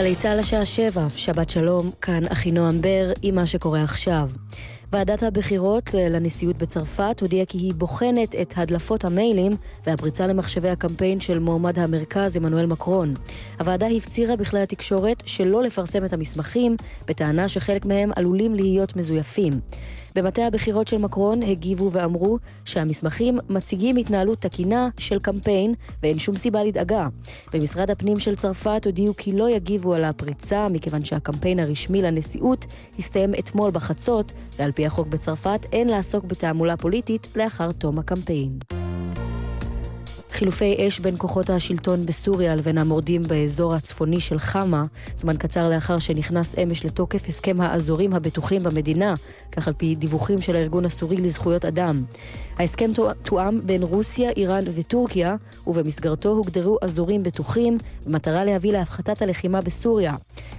גלי צה"ל השעה שבע, שבת שלום, כאן אחינועם בר עם מה שקורה עכשיו. ועדת הבחירות לנשיאות בצרפת הודיעה כי היא בוחנת את הדלפות המיילים והפריצה למחשבי הקמפיין של מועמד המרכז עמנואל מקרון. הוועדה הפצירה בכלי התקשורת שלא לפרסם את המסמכים, בטענה שחלק מהם עלולים להיות מזויפים. במטה הבחירות של מקרון הגיבו ואמרו שהמסמכים מציגים התנהלות תקינה של קמפיין ואין שום סיבה לדאגה. במשרד הפנים של צרפת הודיעו כי לא יגיבו על הפריצה מכיוון שהקמפיין הרשמי לנשיאות הסתיים אתמול בחצות ועל פי החוק בצרפת אין לעסוק בתעמולה פוליטית לאחר תום הקמפיין. חילופי אש בין כוחות השלטון בסוריה לבין המורדים באזור הצפוני של חמה, זמן קצר לאחר שנכנס אמש לתוקף הסכם האזורים הבטוחים במדינה, כך על פי דיווחים של הארגון הסורי לזכויות אדם. ההסכם תואם בין רוסיה, איראן וטורקיה, ובמסגרתו הוגדרו אזורים בטוחים, במטרה להביא להפחתת הלחימה בסוריה.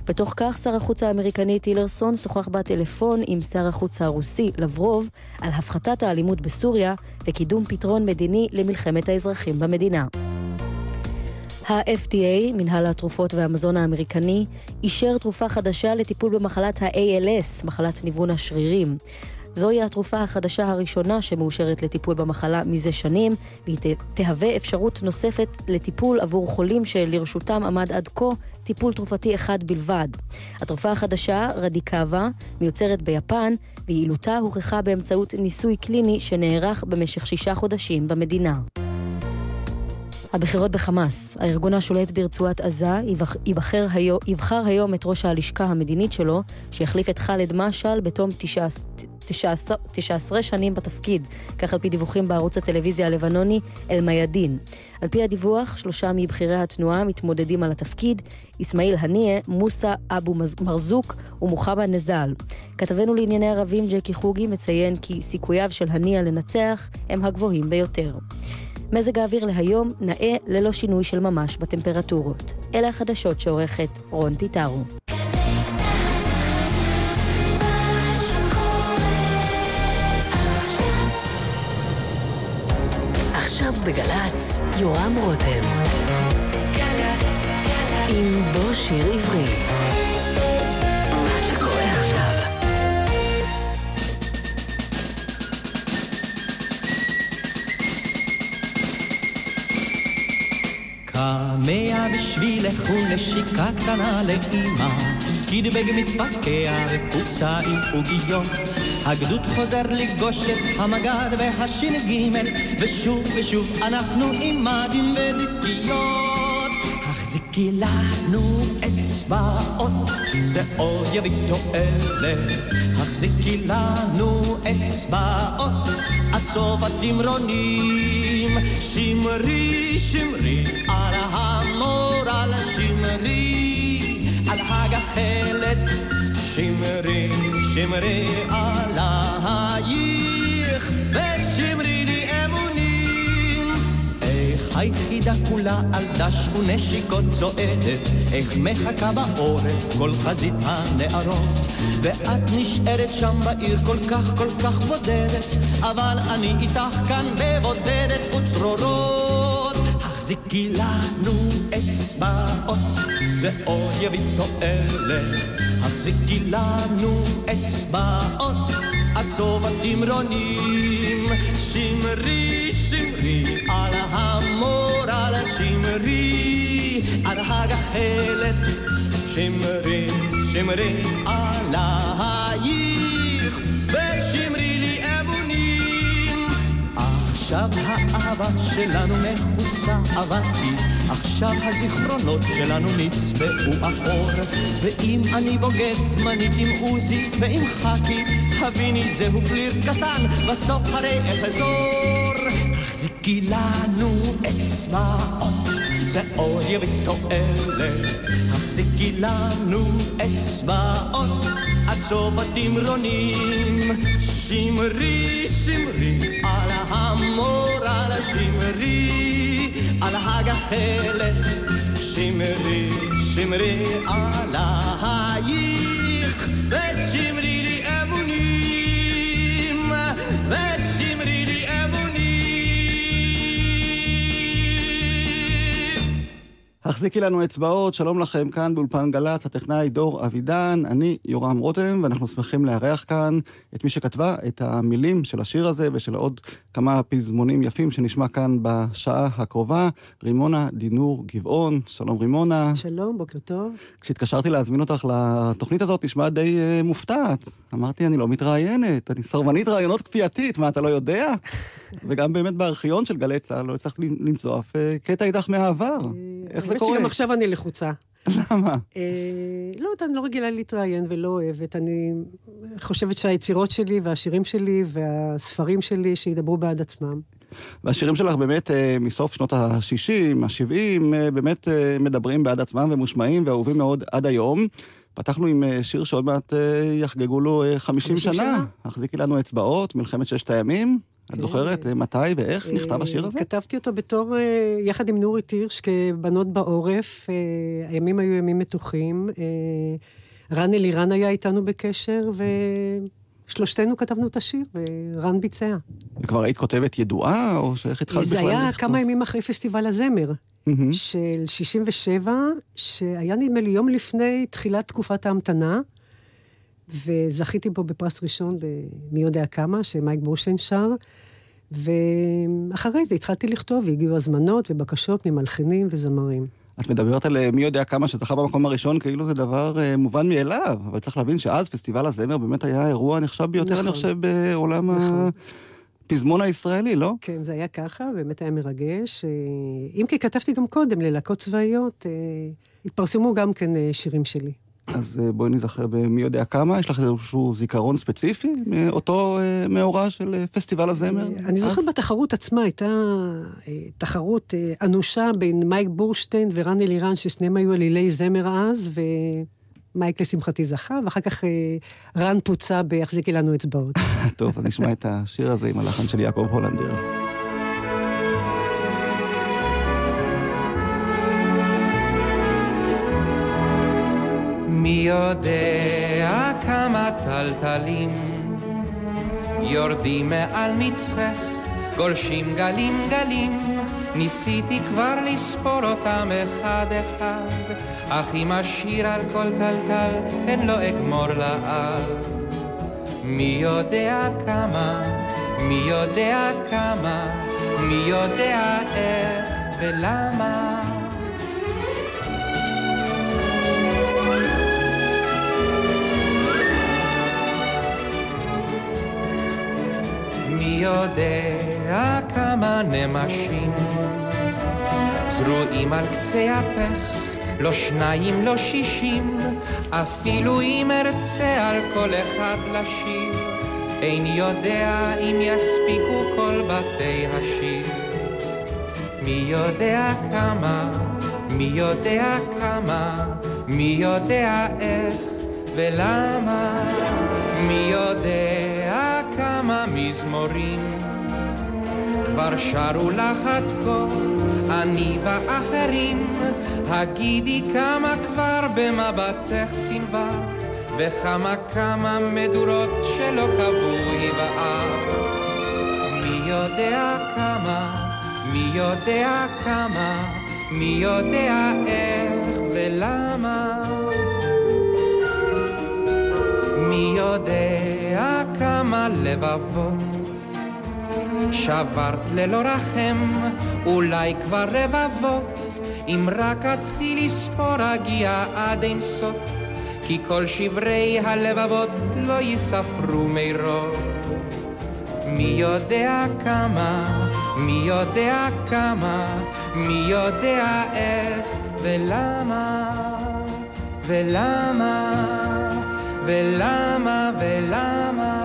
בתוך כך, שר החוץ האמריקני טילרסון שוחח בטלפון עם שר החוץ הרוסי, לברוב, על הפחתת האלימות בסוריה וקידום פתרון מדיני למלחמת האזרחים במדינה. ה-FDA, מנהל התרופות והמזון האמריקני, אישר תרופה חדשה לטיפול במחלת ה-ALS, מחלת ניוון השרירים. זוהי התרופה החדשה הראשונה שמאושרת לטיפול במחלה מזה שנים, והיא תהווה אפשרות נוספת לטיפול עבור חולים שלרשותם עמד עד כה טיפול תרופתי אחד בלבד. התרופה החדשה, רדיקאבה, מיוצרת ביפן, ויעילותה הוכחה באמצעות ניסוי קליני שנערך במשך שישה חודשים במדינה. הבחירות בחמאס, הארגון השולט ברצועת עזה, יבחר, היום, יבחר היום את ראש הלשכה המדינית שלו, שיחליף את ח'אלד משעל בתום 19, 19 שנים בתפקיד, כך על פי דיווחים בערוץ הטלוויזיה הלבנוני אל-מיאדין. על פי הדיווח, שלושה מבכירי התנועה מתמודדים על התפקיד, אסמאעיל הנייה, מוסא אבו מרזוק ומוחמד נזל. כתבנו לענייני ערבים ג'קי חוגי מציין כי סיכוייו של הנייה לנצח הם הגבוהים ביותר. מזג האוויר להיום נאה ללא שינוי של ממש בטמפרטורות. אלה החדשות שעורכת רון פיטרו. בגל"צ, יורם רותם. עם בוא שיר עברי. קמע בשבילך ונשיקה קטנה לאימא קידבג מתפקע וקופסה עם עוגיות. הגדוד חוזר לפגוש את המג"ד והש"ג ושוב ושוב אנחנו עם מדים ודיסקיות. החזיקי לנו אצבעות זה עוד יביא תועלת. החזיקי לנו אצבעות עד סוף התמרונים שמרי שמרי על המורל שמרי על הגחלת שמרי שמרי עלייך ושמרי לי אמונים. איך היחידה כולה על דש ונשיקות צועדת איך מחכה בעורף כל חזית הנערות. ואת נשארת שם בעיר כל כך כל כך בודדת אבל אני איתך כאן בבודדת וצרורות. החזיקי לנו אצבעות זה עוד יביא תועלת. החזיקי לנו אצבעות סוף התמרונים שמרי שמרי על המורל שמרי על הגחלת שמרי שמרי עלייך ושמרי לי אמונים עכשיו האהבה שלנו מכוסה אבקי עכשיו הזיכרונות שלנו נצבעו אחור ואם אני בוגד זמנית עם עוזי ועם חכי הביני זהו פליר קטן בסוף הרי אחזור החזיקי לנו אצבעות זה עוד יביא תועלת. החזיקי לנו אצבעות עד סוף התמרונים. שמרי שמרי על המורל שמרי על הגחלת שמרי שמרי עלייך החזיקי לנו אצבעות, שלום לכם כאן באולפן גל"צ, הטכנאי דור אבידן, אני יורם רותם, ואנחנו שמחים לארח כאן את מי שכתבה את המילים של השיר הזה ושל עוד כמה פזמונים יפים שנשמע כאן בשעה הקרובה, רימונה דינור גבעון, שלום רימונה. שלום, בוקר טוב. כשהתקשרתי להזמין אותך לתוכנית הזאת, נשמע די uh, מופתעת. אמרתי, אני לא מתראיינת, אני סרבנית ראיונות כפייתית, מה, אתה לא יודע? וגם באמת בארכיון של גלי צה"ל לא הצלחתי למצוא אף uh, קטע איתך מהעבר. איך זה קורה? שגם עכשיו אני לחוצה. למה? אה, לא יודעת, אני לא רגילה להתראיין ולא אוהבת. אני חושבת שהיצירות שלי והשירים שלי והספרים שלי שידברו בעד עצמם. והשירים שלך באמת אה, מסוף שנות ה-60, ה-70, אה, באמת מדברים בעד עצמם ומושמעים ואהובים מאוד עד היום. פתחנו עם אה, שיר שעוד מעט אה, יחגגו לו אה, 50 50 שנה. שנה. החזיקי לנו אצבעות, מלחמת ששת הימים. את כן. זוכרת אה, מתי ואיך נכתב השיר הזה? אה, כתבתי אותו בתור, אה, יחד עם נורית הירש, כבנות בעורף. אה, הימים היו ימים מתוחים. אה, רן אלירן היה איתנו בקשר, ושלושתנו כתבנו את השיר, ורן ביצע. וכבר היית כותבת ידועה, או שאיך התחלת בכלל זה היה לכתוב? כמה ימים אחרי פסטיבל הזמר. מהמם. של 67, שהיה נדמה לי יום לפני תחילת תקופת ההמתנה, וזכיתי בו בפרס ראשון במי יודע כמה, שמייק בורשטיין שר, ואחרי זה התחלתי לכתוב, והגיעו הזמנות ובקשות ממלחינים וזמרים. את מדברת על אה, מי יודע כמה שזכה במקום הראשון, כאילו זה דבר אה, מובן מאליו, אבל צריך להבין שאז פסטיבל הזמר באמת היה האירוע הנחשב ביותר, אני נכון. חושב, בעולם נכון. הפזמון הישראלי, לא? כן, זה היה ככה, באמת היה מרגש. אה, אם כי כתבתי גם קודם ללהקות צבאיות, אה, התפרסמו גם כן אה, שירים שלי. אז בואי נזכר במי יודע כמה, יש לך איזשהו זיכרון ספציפי מאותו מאורע של פסטיבל הזמר? אני? זוכרת בתחרות עצמה, הייתה תחרות אנושה בין מייק בורשטיין ורן אלירן, ששניהם היו עלילי זמר אז, ומייק לשמחתי זכה, ואחר כך אה, רן פוצה ב"יחזיקי לנו אצבעות". טוב, אז נשמע את השיר הזה עם הלחן של יעקב הולנדר. מי יודע כמה טלטלים יורדים מעל מצחך, גולשים גלים גלים, ניסיתי כבר לספור אותם אחד אחד, אך אם אשיר על כל טלטל, הן לא אגמור לעד. מי יודע כמה, מי יודע כמה, מי יודע איך ולמה. מי יודע כמה נמשים. זרועים על קצה הפך, לא שניים, לא שישים, אפילו אם ארצה על כל אחד לשיר, איני יודע אם יספיקו כל בתי השיר. מי יודע כמה, מי יודע כמה, מי יודע איך ולמה, מי יודע כמה מזמורים כבר שרו לך עד כה, אני ואחרים, הגידי כמה כבר במבטך סנווה, וכמה כמה מדורות שלא קבעו הבאה. מי יודע כמה, מי יודע כמה, מי יודע איך ולמה. מי יודע כמה לבבות שברת ללא רחם, אולי כבר רבבות, אם רק אתחיל לספור אגיע עד אין סוף, כי כל שברי הלבבות לא ייספרו מרוב. מי יודע כמה, מי יודע כמה, מי יודע איך ולמה, ולמה, ולמה, ולמה.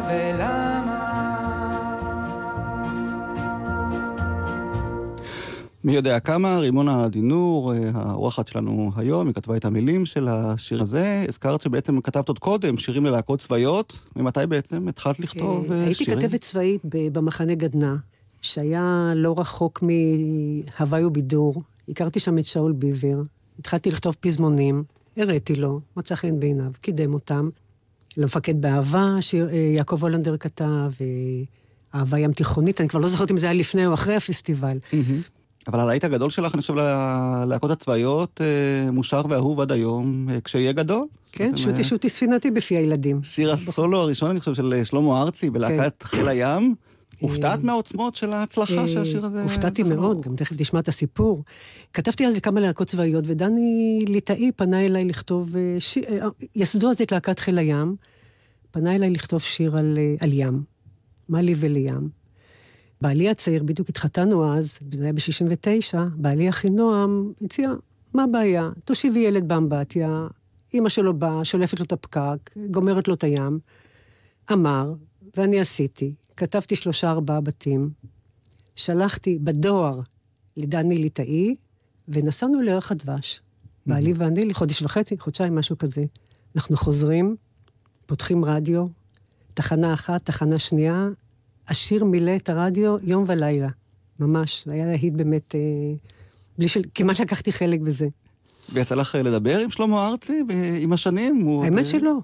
מי יודע כמה, רימונה דינור, אה, האורחת שלנו היום, היא כתבה את המילים של השיר הזה. הזכרת שבעצם כתבת עוד קודם שירים ללהקות צבאיות, ממתי בעצם התחלת לכתוב אה, הייתי שירים? כתבת צבאית במחנה גדנ"ע, שהיה לא רחוק מהוואי ובידור. הכרתי שם את שאול ביבר, התחלתי לכתוב פזמונים, הראיתי לו, מצא חן בעיניו, קידם אותם. למפקד באהבה, שיעקב הולנדר כתב, אהבה ים תיכונית, אני כבר לא זוכרת אם זה היה לפני או אחרי הפסטיבל. מהמם. אבל הלהיט הגדול שלך, אני חושב, ללהקות הצבאיות, אה, מושר ואהוב עד היום, אה, כשיהיה גדול. כן, שוטי שוטי ספינתי בפי הילדים. שיר הסולו הראשון, אני חושב, של שלמה ארצי בלהקת כן. חיל הים. הופתעת מהעוצמות של ההצלחה שהשיר הזה... הופתעתי מאוד, גם תכף תשמע את הסיפור. כתבתי על כמה להקות צבאיות, ודני ליטאי פנה אליי לכתוב שיר, יסדו אז את להקת חיל הים, פנה אליי לכתוב שיר על, על ים, מה לי ולים. בעלי הצעיר, בדיוק התחתנו אז, זה היה ב-69, בעלי אחינועם הציע, מה הבעיה? תושיבי ילד באמבטיה, אימא שלו באה, שולפת לו את הפקק, גומרת לו את הים. אמר, ואני עשיתי. כתבתי שלושה ארבעה בתים, שלחתי בדואר לדני ליטאי, ונסענו לערך הדבש. בעלי ואני לחודש וחצי, חודשיים, משהו כזה. אנחנו חוזרים, פותחים רדיו, תחנה אחת, תחנה שנייה, השיר מילא את הרדיו יום ולילה. ממש, היה להיט באמת, אה, בלי של... כמעט לקחתי חלק בזה. ויצא לך לדבר עם שלמה ארצי עם השנים? האמת אה, שלא.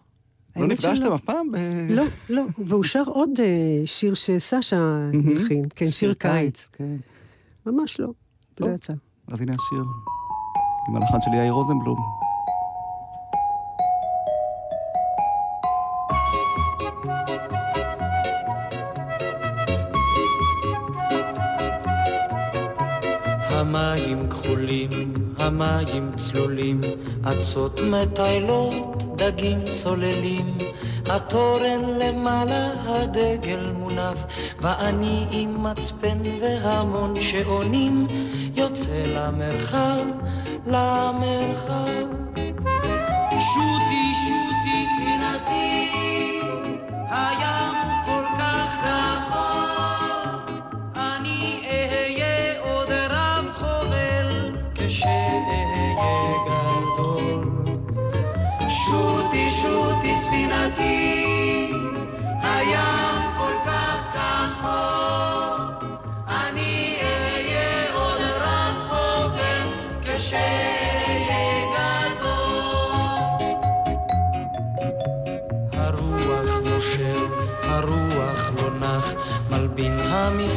לא נפגשתם אף פעם? לא, לא. והוא שר עוד אה, שיר שסשה הלחין, כן, שיר קיץ. כן. ממש לא, לא יצא. אז הנה השיר, עם הלחן של יאיר רוזנבלום. המים כחולים, המים צלולים, אצות מטיילות, דגים צוללים, התורן למעלה הדגל מונף, ואני עם מצפן והמון שעונים, יוצא למרחב, למרחב. שוטי שוטי ספינתי, הים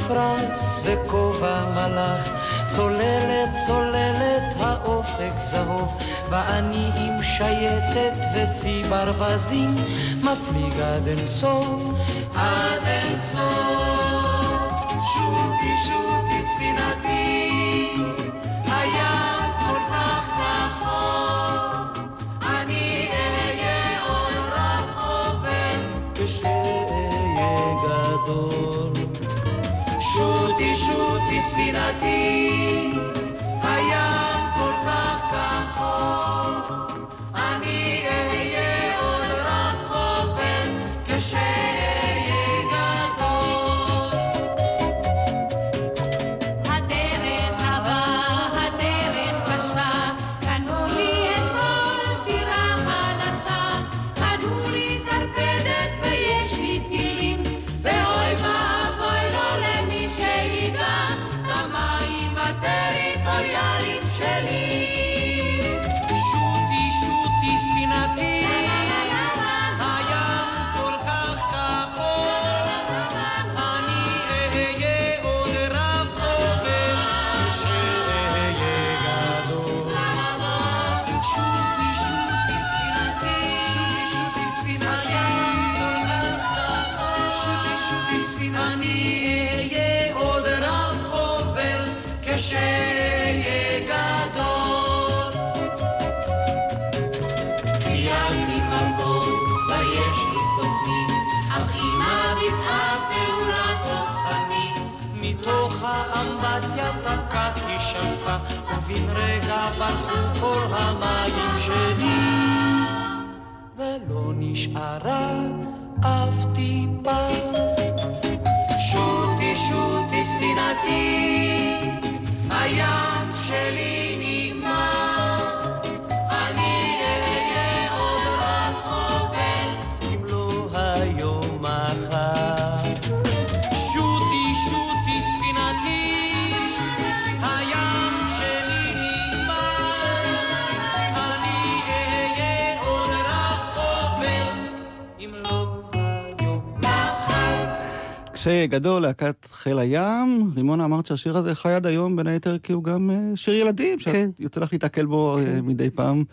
המפרש וכובע מלאך, צוללת צוללת האופק זהוב, ואני עם שייטת וצי ברווזים, מפליג עד אין סוף, עד אין סוף. שוטי שוטי ספינתי, הים כל כך כחוק, אני אהיה משה גדול, להקת חיל הים. רימונה, אמרת שהשיר הזה חי עד היום, בין היתר כי הוא גם uh, שיר ילדים, שאת כן. יוצא לך להתקל בו כן. מדי פעם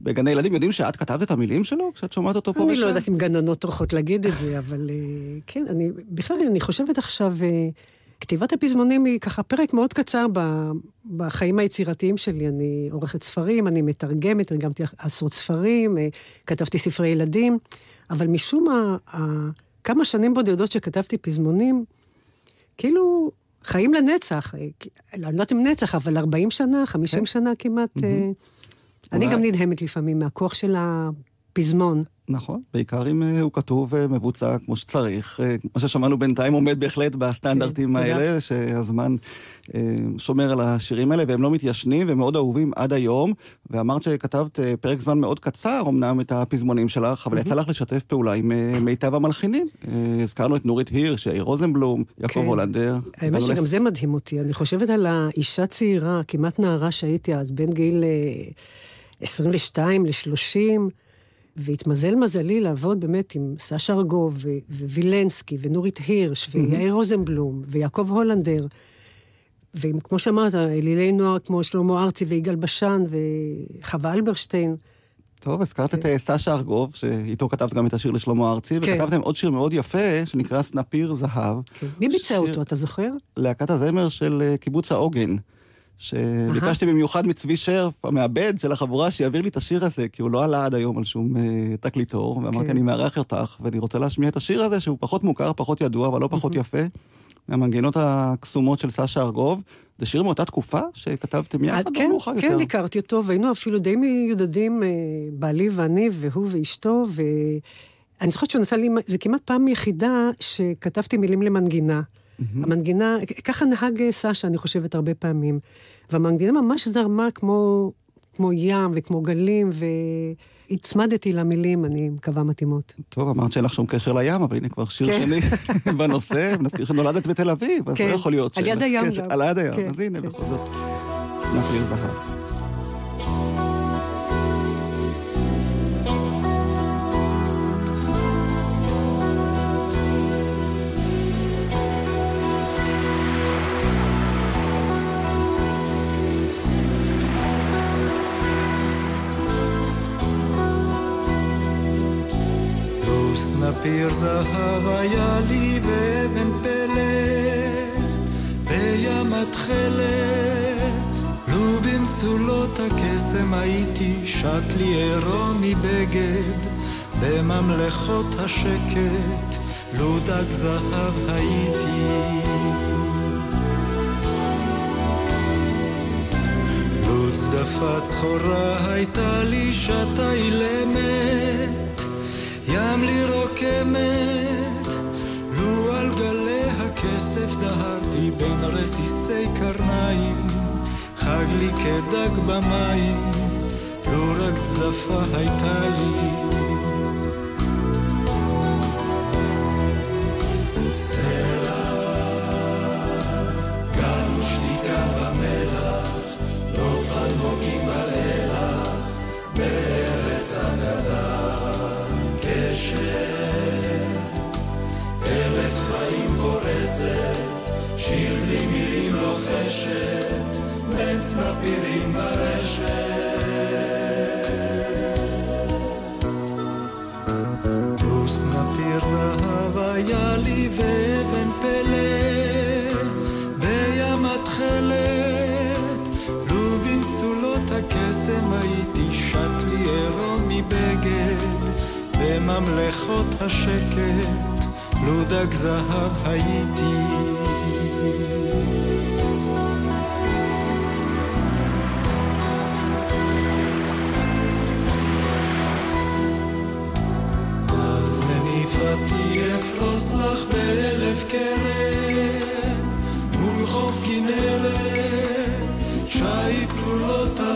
בגני ילדים. יודעים שאת כתבת את המילים שלו כשאת שומעת אותו פה ושם? אני לא יודעת אם גננות טורחות להגיד את זה, אבל אה, כן, אני, בכלל, אני חושבת עכשיו, אה, כתיבת הפזמונים היא ככה פרק מאוד קצר בחיים היצירתיים שלי. אני עורכת ספרים, אני מתרגמת, תרגמתי עשרות ספרים, אה, כתבתי ספרי ילדים, אבל משום מה, כמה שנים בודדות שכתבתי פזמונים, כאילו, חיים לנצח. כי- אני לא יודעת אם נצח, אבל 40 שנה, 50 כן. שנה כמעט. אה, אני גם נדהמת לפעמים מהכוח של הפזמון. נכון, בעיקר אם אה, הוא כתוב ומבוצע כמו שצריך. אה, כמו ששמענו בינתיים עומד בהחלט בסטנדרטים כן, תודה. האלה, שהזמן אה, שומר על השירים האלה, והם לא מתיישנים ומאוד אהובים עד היום. ואמרת שכתבת אה, פרק זמן מאוד קצר, אמנם את הפזמונים שלך, אבל יצא לך לשתף פעולה עם אה, מיטב המלחינים. אה, הזכרנו את נורית הירש, יאיר רוזנבלום, יעקב כן. הולנדר. האמת שגם לס- זה מדהים אותי. אני חושבת על האישה צעירה, כמעט נערה שהייתי אז, בין גיל אה, 22 ל-30, והתמזל מזלי לעבוד באמת עם סשה ארגוב, ו- ווילנסקי, ונורית הירש, ויאיר רוזנבלום, ויעקב הולנדר. וכמו שאמרת, אלילי נוער כמו שלמה ארצי ויגאל בשן וחווה אלברשטיין. טוב, הזכרת את אה, סשה ארגוב, שאיתו כתבת גם את השיר לשלמה ארצי, כן. וכתבתם עוד שיר מאוד יפה, שנקרא סנפיר זהב. מי ביצע שיר- אותו, אתה זוכר? להקת הזמר של אה, קיבוץ העוגן. שביקשתי במיוחד מצבי שרף, המעבד של החבורה, שיעביר לי את השיר הזה, כי הוא לא עלה עד היום על שום אה, תקליטור, ואמרתי, כן. אני מארח אותך, ואני רוצה להשמיע את השיר הזה, שהוא פחות מוכר, פחות ידוע, אבל לא פחות יפה, מהמנגינות הקסומות של סשה ארגוב. זה שיר מאותה תקופה שכתבתם יחד, או כן, מאוחר כן, יותר? הכרתי אותו, והיינו אפילו די מיודדים, אה, בעלי ואני, והוא ואשתו, ואני זוכרת שהוא נסע לי, זה כמעט פעם יחידה שכתבתי מילים למנגינה. המנגינה, ככה נהג סשה, אני חושבת, הרבה פעמים. והמנגינה ממש זרמה כמו, כמו ים וכמו גלים, והצמדתי למילים, אני מקווה מתאימות. טוב, אמרת שאין לך שום קשר לים, אבל הנה כבר שיר כן. שני בנושא, ונזכיר שנולדת בתל אביב, אז כן, לא יכול להיות על שאין יד הים גם. על יד הים, כן, אז הנה, כן. בכל זאת, סנפיר זהב. נפיר זהב היה לי ואבן פלא בים התכלת. לו במצולות הקסם הייתי שט לי עירום מבגד. בממלכות השקט לו דג זהב הייתי. לו צדפה צחורה הייתה לי שתה אילמת ים לי רוקמת, לו על גלי הכסף דהרתי בין רסיסי קרניים, חג לי כדג במים, לו רק צדפה הייתה לי. שיר בלי מילים לוחשת, בין סנפירים ברשת. פלוס נפיר זהב היה לי ואבן פלא, בים התכלת, לו במצולות הקסם הייתי שט לי עירום מבגד. בממלכות השקט, לו דג זהב הייתי.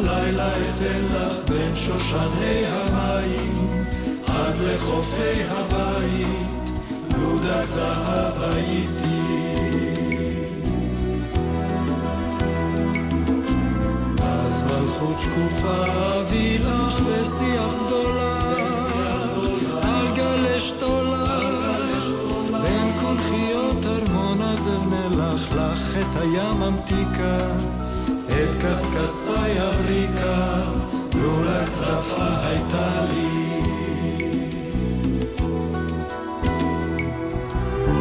הלילה אתן לך בין שושני המים. עד לחופי הבית, לודה זהב הייתי. אז מלכות שקופה אביא לך בשיח גדולה, על גלי שתולה, בין קונכיות הר הים ממתיקה, את קשקשי אבריקה, לו רק צרפה הייתה לי.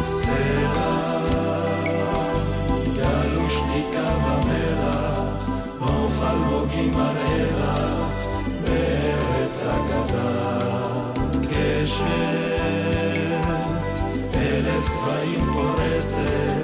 סלע, גלו שתיקה במלח, נוף אלמוגים מראה לך, בארץ אגדה. גשר, אלף צבעים פורסת,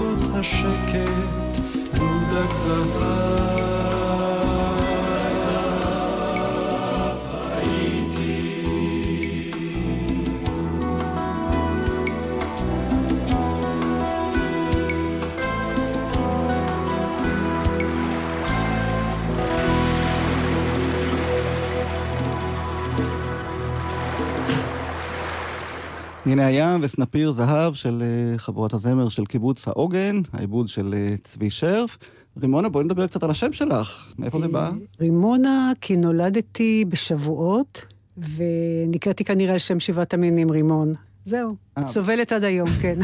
בממלכות השקט, דודק זהב. הנה הים וסנפיר זהב של אה, חבורת הזמר של קיבוץ העוגן, העיבוד של אה, צבי שרף. רימונה, בואי נדבר קצת על השם שלך, מאיפה זה בא? רימונה, כי נולדתי בשבועות, ונקראתי כנראה על שם שבעת המינים רימון. זהו, אה. סובלת עד היום, כן.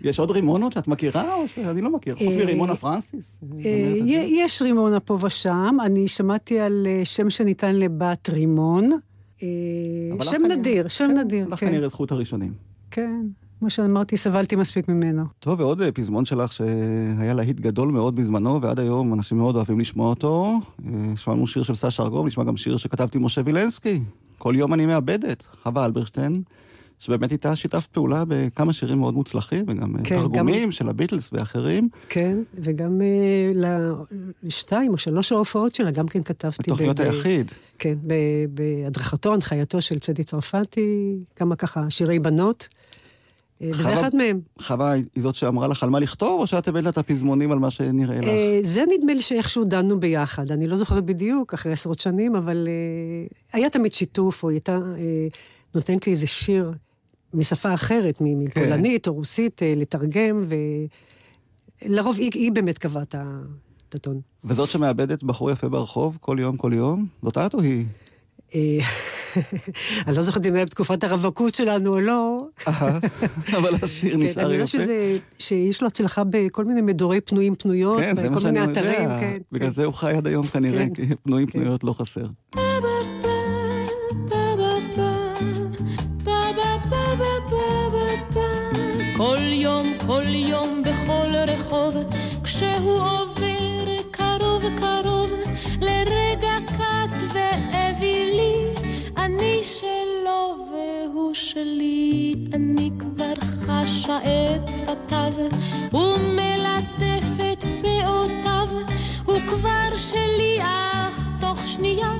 יש עוד רימונות שאת מכירה, או שאני לא מכיר? חוץ אה, מרימונה פרנסיס? אה, יש רימונה פה ושם, אני שמעתי על אה, שם שניתן לבת רימון. אה, שם כנראה- נדיר, שם כן, נדיר, לך כן. כנראה זכות הראשונים. כן, כמו שאמרתי, סבלתי מספיק ממנו. טוב, ועוד אה, פזמון שלך שהיה להיט גדול מאוד בזמנו, ועד היום אנשים מאוד אוהבים לשמוע אותו. אה, שמענו שיר של סשה ארגוב, נשמע גם שיר שכתבתי עם משה וילנסקי. כל יום אני מאבדת, חווה אלברשטיין, שבאמת איתה שיתף פעולה בכמה שירים מאוד מוצלחים, וגם אה, כן, תרגומים של הביטלס ואחרים. כן, וגם אה, ל- לשתיים או שלוש ההופעות שלה, גם כן כתבתי. בתוכניות ב- היחיד. כן, ב- בהדרכתו, הנחייתו של צדי צרפתי, כמה ככה שירי בנות. אה, וזה אחד מהם. חווה היא זאת שאמרה לך על מה לכתוב, או שאת הבאת לה את הפזמונים על מה שנראה לך? זה נדמה לי שאיכשהו דנו ביחד. אני לא זוכרת בדיוק, אחרי עשרות שנים, אבל היה תמיד שיתוף, או היא הייתה נותנת לי איזה שיר משפה אחרת, מ- מפולנית או רוסית, אה, לתרגם, ולרוב היא, היא באמת קבעה את הטון. וזאת שמאבדת בחור יפה ברחוב כל יום, כל יום, זאת את או היא? אה, אני לא זוכרת אם זה היה בתקופת הרווקות שלנו או לא. אבל השיר כן, נשאר אני יפה. יודעת שזה, שיש לו הצלחה בכל מיני מדורי פנויים פנויות, כן, זה מה בכל שאני מיני יודע. אתרים, כן. בגלל כן. זה הוא חי עד היום כנראה, כן. כי פנויים כן. פנויות לא חסר. כל יום, בכל רחוב, כשהוא עובר קרוב קרוב, לרגע קט ואווילי, אני שלו והוא שלי, אני כבר חשה את שפתיו, ומלטף את פאותיו, הוא כבר שלי, אך תוך שנייה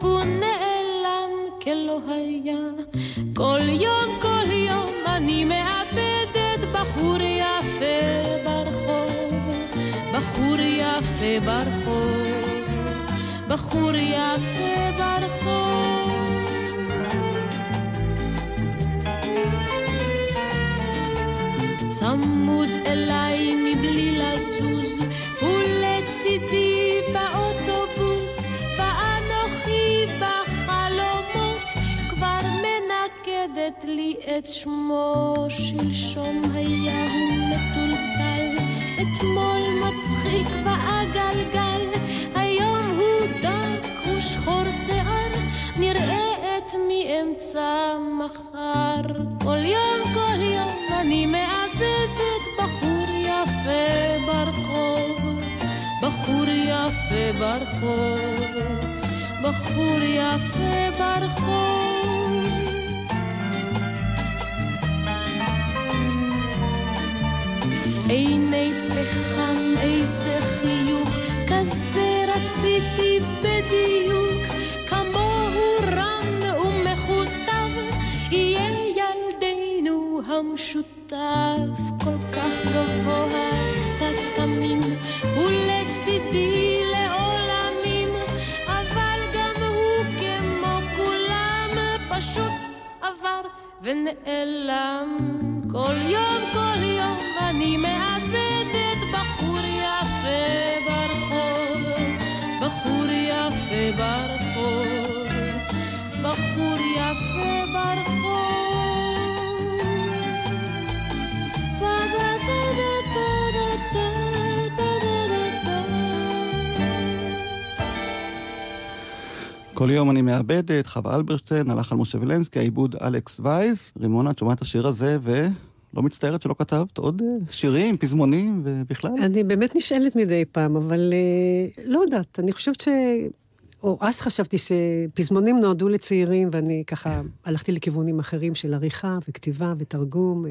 הוא נעלם כלא היה. כל יום, כל יום אני מאבדת בחור יפה ברחוב, בחור יפה ברחוב, בחור יפה ברחוב. צמוד אליי מבלי לזוז, ולצידי באוטובוס, מנקדת לי את שמו, שלשום היה הוא מטולטל, אתמול מצחיק בעגלגל, היום הוא דק ושחור שיער, נראה את מאמצע מחר. כל יום, כל יום אני מאבדת בחור יפה ברחוב, בחור יפה ברחוב, בחור יפה ברחוב. עיני פחם, איזה חיוך, כזה רציתי בדיוק, כמוהו רם ומכותב, יהיה ילדנו המשותף, כל כך גבוה, קצת תמים, ולצידי לעולמים, אבל גם הוא כמו כולם, פשוט עבר ונעלם, כל יום כל יום אני ברחוב, בחור יפה ברחוב. כל יום אני מאבדת, חווה אלברשטיין, הלך על משה וילנסקי, העיבוד אלכס וייס. רימונה, את שומעת את השיר הזה ולא מצטערת שלא כתבת עוד אה, שירים, פזמונים ובכלל? אני באמת נשאלת מדי פעם, אבל אה, לא יודעת, אני חושבת ש... או אז חשבתי שפזמונים נועדו לצעירים, ואני ככה הלכתי לכיוונים אחרים של עריכה וכתיבה ותרגום. אה,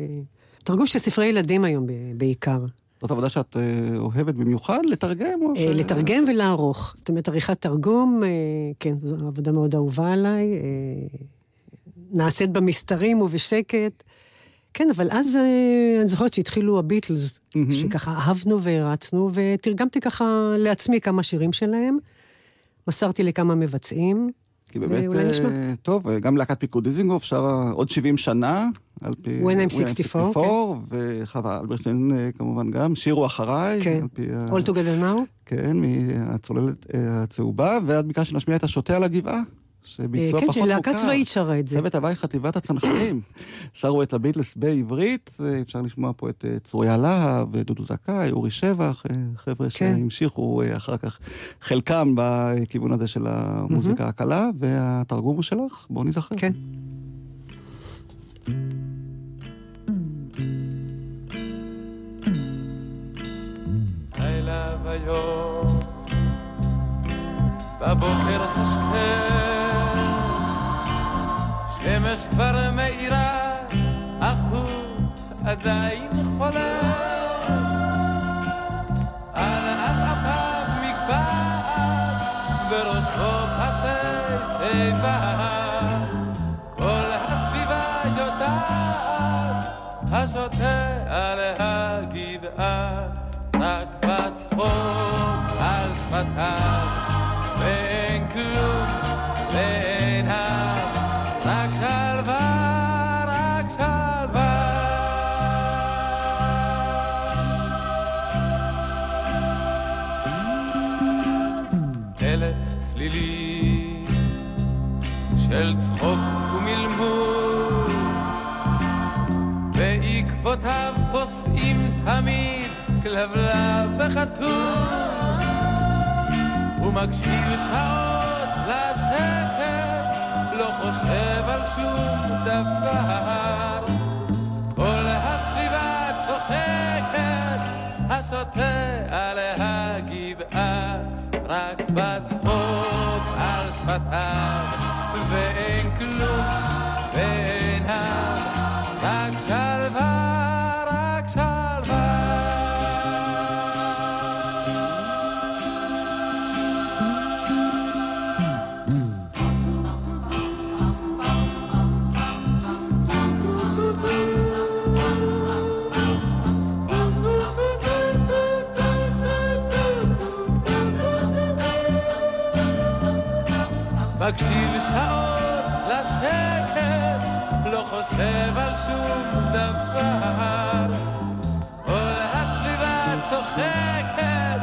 תרגום של ספרי ילדים היום בעיקר. זאת עבודה שאת אה, אוהבת במיוחד? לתרגם? או אה, ש- לתרגם ולערוך. זאת אומרת, עריכת תרגום, כן, זו עבודה מאוד אהובה עליי. נעשית במסתרים ובשקט. כן, אבל אז אני זוכרת שהתחילו הביטלס, מהמם. שככה אהבנו והרצנו, ותרגמתי ככה לעצמי כמה שירים שלהם. מסרתי לכמה מבצעים. כי באמת. אה, טוב, אה, גם להקת פיקוד דיזינגוף שרה עוד 70 שנה, על פי... When I'm 64, וחווה אלברשטיין אה, כמובן גם, שירו אחריי, כן. על פי... ה- All Together Now. כן, מהצוללת אה, הצהובה, ואת ביקשת להשמיע את השוטה על הגבעה, שביצוע אה, כן, פחות שלהקה מוכר. צבאית שרה את זה. צוות הוואי חטיבת הצנחנים. שרו את הביטלס בעברית, אה, אפשר לשמוע פה את אה, צוריה להב, דודו זכאי, אורי שבח, חבר'ה כן. שהמשיכו אחר כך, חלקם בכיוון הזה של המוזיקה הקלה, והתרגום הוא שלך, בואו נזכר. כן. בבוקר השכם, שמש כבר מאירה, אך הוא עדיין חולם. כלבלב וחתול הוא מקשיב שעות לשקט לא חושב על שום דבר. כל הסביבה צוחקת רק בצחוק על שפתיו שום דבר. כל הסביבה צוחקת,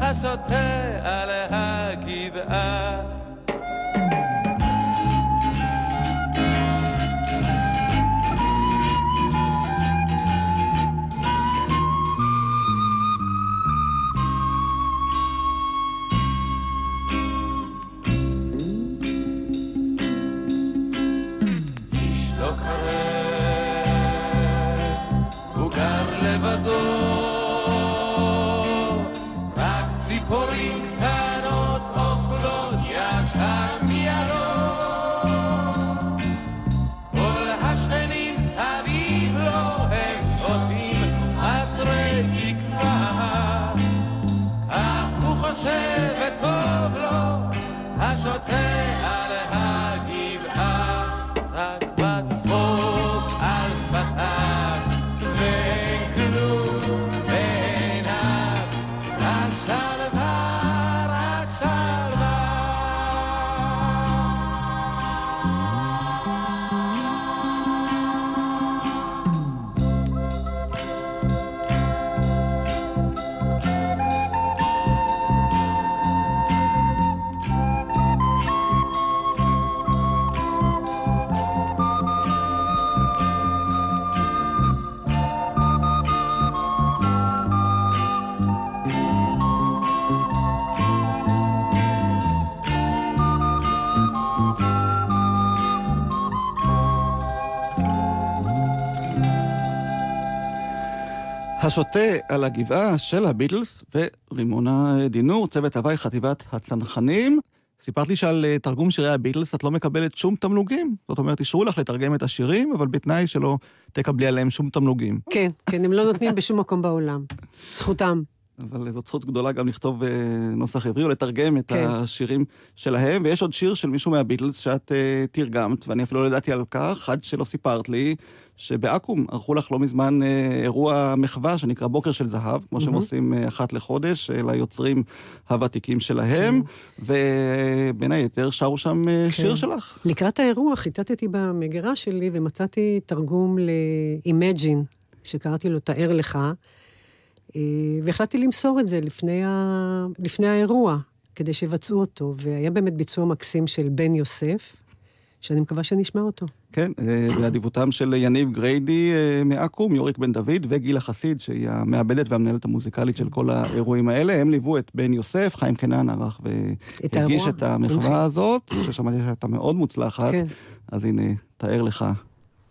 השוטה על הגבעה. השוטה על הגבעה של הביטלס ורימונה דינור, צוות הוואי חטיבת הצנחנים. סיפרת לי שעל אה, תרגום שירי הביטלס את לא מקבלת שום תמלוגים. זאת אומרת, אישרו לך לתרגם את השירים, אבל בתנאי שלא תקבלי עליהם שום תמלוגים. כן, כן, הם לא נותנים בשום מקום בעולם. זכותם. אבל זאת זכות גדולה גם לכתוב אה, נוסח עברי או לתרגם את כן. השירים שלהם. ויש עוד שיר של מישהו מהביטלס שאת אה, תרגמת, ואני אפילו לא ידעתי על כך, עד שלא סיפרת לי שבעכו"ם ערכו לך לא מזמן אה, אירוע מחווה שנקרא בוקר של זהב, כמו שהם מהמם. עושים אה, אחת לחודש, אה, ליוצרים הוותיקים שלהם, ובין היתר שרו שם אה, שיר שלך. לקראת האירוע חיטטתי במגירה שלי ומצאתי תרגום ל-Imagine, שקראתי לו תאר לך, והחלטתי למסור את זה לפני, ה... לפני האירוע, כדי שיבצעו אותו, והיה באמת ביצוע מקסים של בן יוסף, שאני מקווה שנשמע אותו. כן, אה, באדיבותם של יניב גריידי אה, מעכו"ם, יוריק בן דוד וגילה חסיד, שהיא המעבדת והמנהלת המוזיקלית של כל האירועים האלה. הם ליוו את בן יוסף, חיים קנן ערך והגיש. את המחווה הזאת, ששמעתי שהייתה מאוד מוצלחת. כן. אז הנה, תאר לך.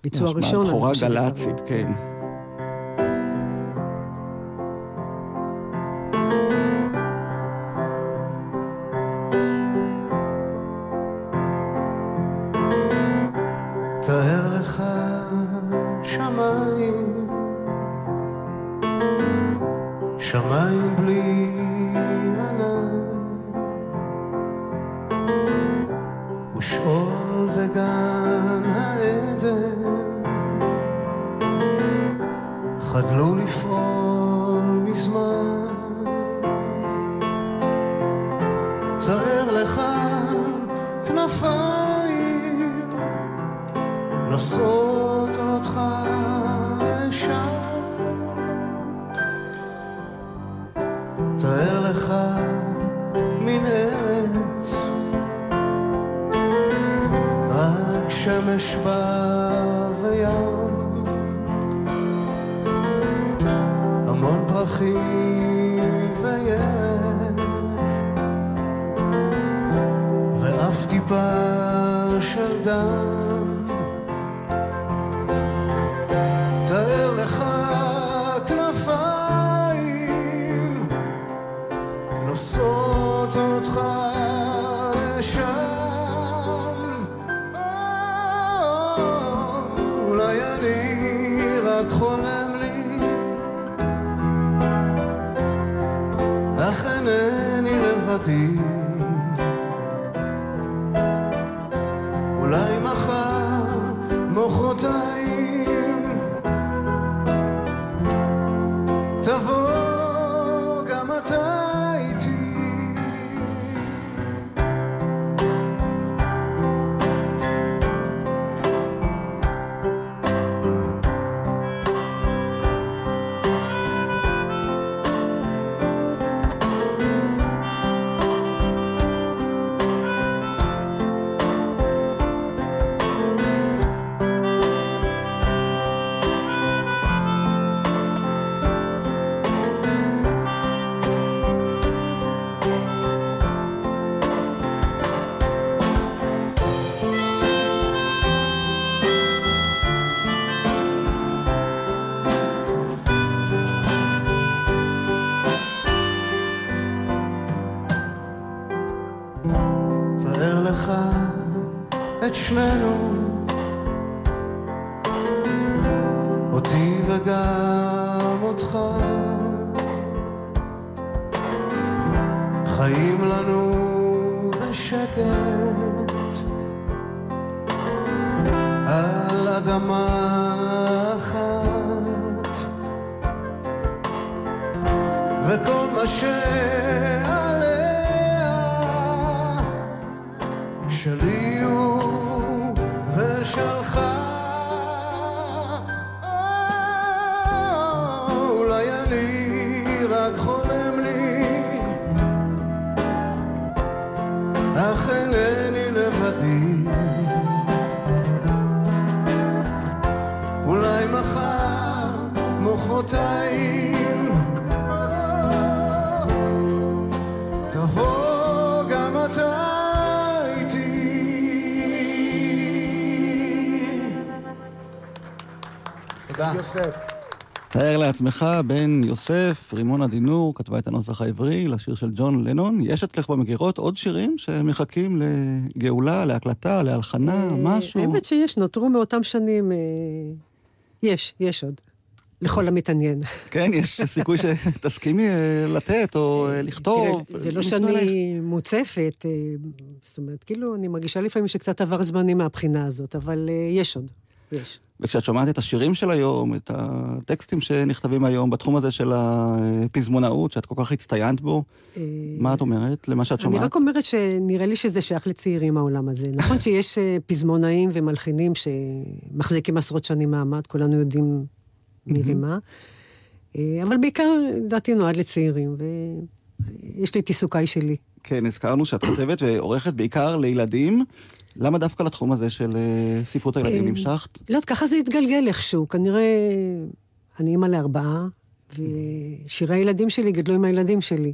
ביצוע ראשון, בכורה. גל"צית, כן. את שנינו, תודה. יוסף. תאר לעצמך, בן יוסף, רימון עדינור, כתבה את הנוסח העברי לשיר של ג'ון לנון. יש אצלך במגירות עוד שירים שמחכים לגאולה, להקלטה, להלחנה, אה, משהו? האמת שיש, נותרו מאותם שנים. אה, יש, יש עוד. לכל המתעניין. כן, יש סיכוי שתסכימי אה, לתת או לכתוב. תראה, זה לא שאני. מוצפת, זאת אומרת, כאילו, אני מרגישה לפעמים שקצת עבר זמני מהבחינה הזאת, אבל יש עוד, יש. וכשאת שומעת את השירים של היום, את הטקסטים שנכתבים היום בתחום הזה של הפזמונאות, שאת כל כך הצטיינת בו, אה, מה את אומרת למה שאת אני שומעת? רק אומרת שנראה לי שזה שייך לצעירים, העולם הזה. נכון שיש אה, פזמונאים ומלחינים שמחזיקים עשרות שנים מעמד, כולנו יודעים מי ומה, אה, אבל בעיקר, לדעתי, נועד לצעירים, ויש לי את עיסוקיי שלי. כן, הזכרנו שאת כותבת ועורכת בעיקר לילדים. למה דווקא לתחום הזה של אה, ספרות הילדים אה, נמשכת? לא יודעת, ככה זה התגלגל איכשהו. כנראה, אני אימא לארבעה, ושירי הילדים שלי גדלו עם הילדים שלי.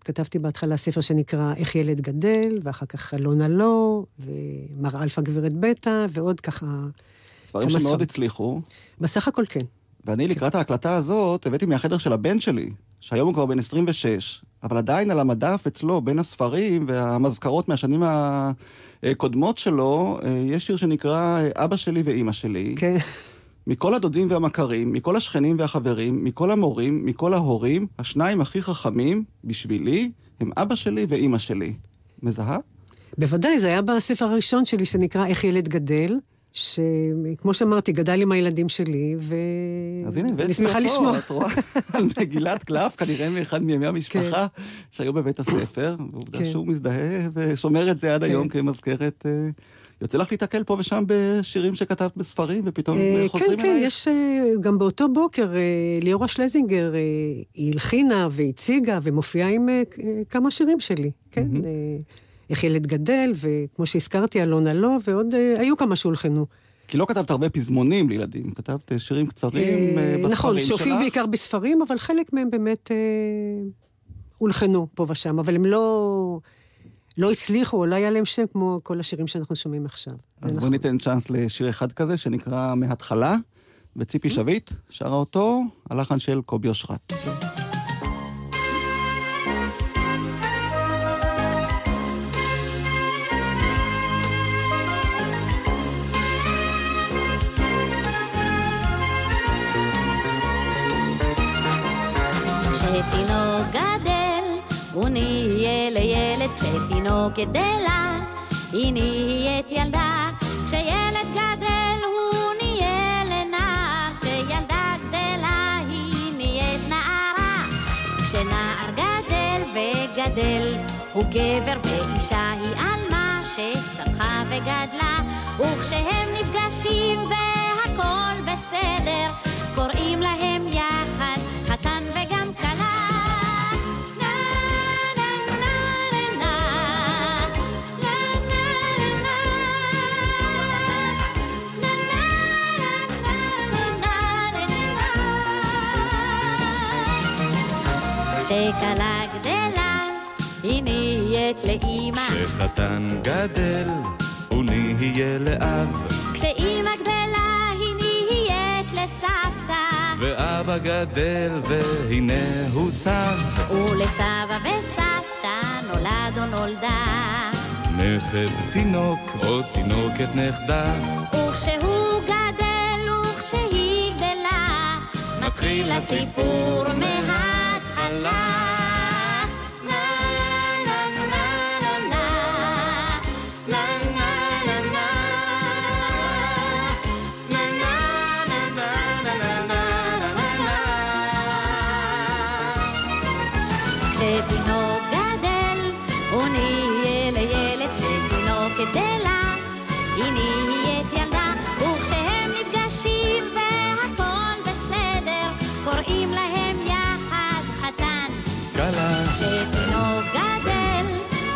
כתבתי בהתחלה ספר שנקרא איך ילד גדל, ואחר כך אלונה לא, ומר אלפא גברת בטא, ועוד ככה... ספרים שמאוד. הצליחו. בסך הכל כן. ואני לקראת ההקלטה הזאת הבאתי מהחדר של הבן שלי, שהיום הוא כבר בן 26, אבל עדיין על המדף אצלו, בין הספרים והמזכרות מהשנים הקודמות שלו, אה, יש שיר שנקרא אה, אבא שלי ואימא שלי. כן. מכל הדודים והמכרים, מכל השכנים והחברים, מכל המורים, מכל ההורים, השניים הכי חכמים, בשבילי, הם אבא שלי ואימא שלי. מזהה? בוודאי, זה היה בספר הראשון שלי שנקרא איך ילד גדל, שכמו שאמרתי, גדל עם הילדים שלי, ו... אז הנה, הבאתי אותו, לשמוע. את רואה? על מגילת קלף, כנראה מאחד מימי המשפחה שהיו בבית הספר, ועובדה כן. שהוא מזדהה ושומר את זה עד כן. היום כמזכרת. אה, יוצא לך להתקל פה ושם בשירים שכתבת בספרים, ופתאום אה, חוזרים כן, כן, אלייך? יש אה, גם באותו בוקר, ליאורה שלזינגר, היא הלחינה והציגה ומופיעה עם כמה שירים שלי, כן? איך ילד גדל, וכמו שהזכרתי, אלונה לא, ועוד אה, היו כמה שהולחנו. כי לא כתבת הרבה פזמונים לילדים, כתבת אה, שירים קצרים אה, בספרים נכון, שלך. שהופיעו בעיקר בספרים, אבל חלק מהם באמת אה, הולחנו פה ושם, אבל הם לא, לא הצליחו, או לא היה להם שם כמו כל השירים שאנחנו שומעים עכשיו. אז נכון. בואי ניתן צ'אנס לשיר אחד כזה, שנקרא מההתחלה, וציפי שביט שרה אותו, הלחן של קובי אושרת. כשתינוק גדל, הוא נהיה לילד, כשתינוק גדלה, היא נהיית ילדה. כשילד גדל, הוא נהיה לנער, כשילדה גדלה, היא נהיית נערה. כשנער גדל וגדל, הוא גבר ואישה היא עלמה שצמחה וגדלה, וכשהם נפגשים והכל בסדר, קוראים להם כשכלה גדלה, היא נהיית לאימא. כשחתן גדל, הוא נהיה לאב, כשאימא גדלה, היא נהיית לסבתא. ואבא גדל, והנה הוא סב. ולסבא וסבתא נולד או נולדה. נכד תינוק, או תינוקת נכדה. וכשהוא גדל וכשהיא גדלה, מתחיל הסיפור מההתחלה.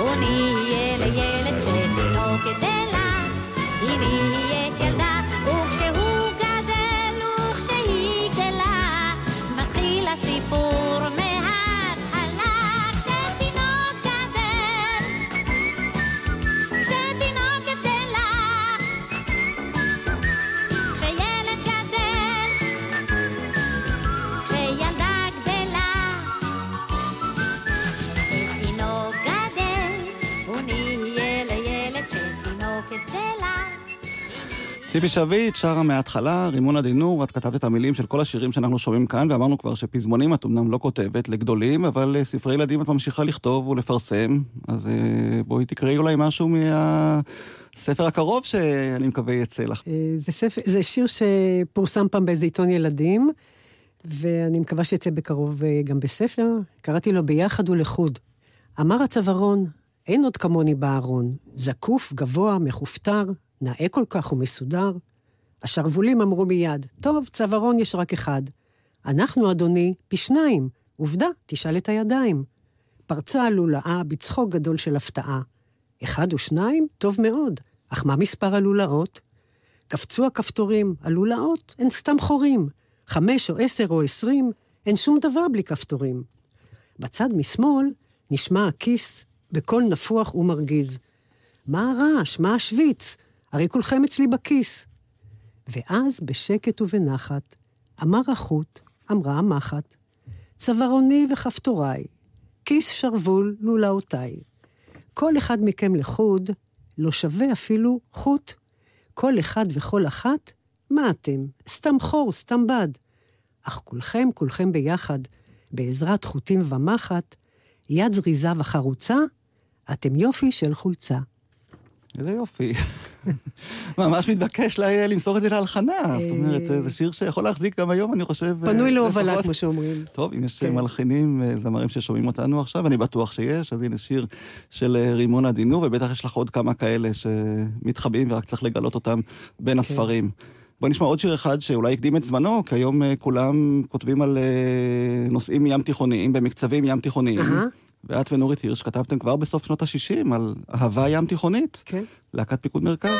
הוא נהיה לילד, כשתינוק גדלה, היא נהיית ילדה, וכשהוא ציפי שביט שרה מההתחלה, רימון הדינור, את כתבת את המילים של כל השירים שאנחנו שומעים כאן, ואמרנו כבר שפזמונים את אמנם לא כותבת לגדולים, אבל אה, ספרי ילדים את ממשיכה לכתוב ולפרסם, אז אה, בואי תקראי אולי משהו מהספר הקרוב שאני מקווה יצא לך. אה, זה, ספר, זה שיר שפורסם פעם באיזה עיתון ילדים, ואני מקווה שיצא בקרוב גם בספר. קראתי לו ביחד ולחוד. אמר הצווארון, אין עוד כמוני בארון, זקוף, גבוה, מכופתר, נאה כל כך ומסודר. השרוולים אמרו מיד, טוב, צווארון יש רק אחד. אנחנו, אדוני, פי שניים. עובדה, תשאל את הידיים. פרצה הלולאה בצחוק גדול של הפתעה. אחד ושניים? טוב מאוד. אך מה מספר הלולאות? קפצו הכפתורים, הלולאות הן סתם חורים. חמש או עשר או עשרים, אין שום דבר בלי כפתורים. בצד משמאל נשמע הכיס בקול נפוח ומרגיז. מה הרעש? מה השוויץ? הרי כולכם אצלי בכיס. ואז בשקט ובנחת, אמר החוט, אמרה המחט, צווארוני וכפתוריי, כיס שרוול לולאותיי. כל אחד מכם לחוד לא שווה אפילו חוט. כל אחד וכל אחת, מה אתם? סתם חור, סתם בד. אך כולכם, כולכם ביחד, בעזרת חוטים ומחט, יד זריזה וחרוצה, אתם יופי של חולצה. איזה יופי. ממש מתבקש לה- למסור את זה להלחנה. זאת אומרת, זה שיר שיכול להחזיק גם היום, אני חושב. פנוי אה, להובלה, לפחות. כמו שאומרים. טוב, אם יש כן. מלחינים, אה, זמרים ששומעים אותנו עכשיו, אני בטוח שיש, אז הנה שיר של אה, רימון הדינור, ובטח יש לך עוד כמה כאלה שמתחבאים ורק צריך לגלות אותם בין כן. הספרים. בואי נשמע עוד שיר אחד שאולי הקדים את זמנו, כי היום אה, כולם כותבים על אה, נושאים ים תיכוניים, במקצבים ים תיכוניים. אהה. ואת ונורית הירש כתבתם כבר בסוף שנות ה-60 על אהבה ים תיכונית. כן. להקת פיקוד מרכז.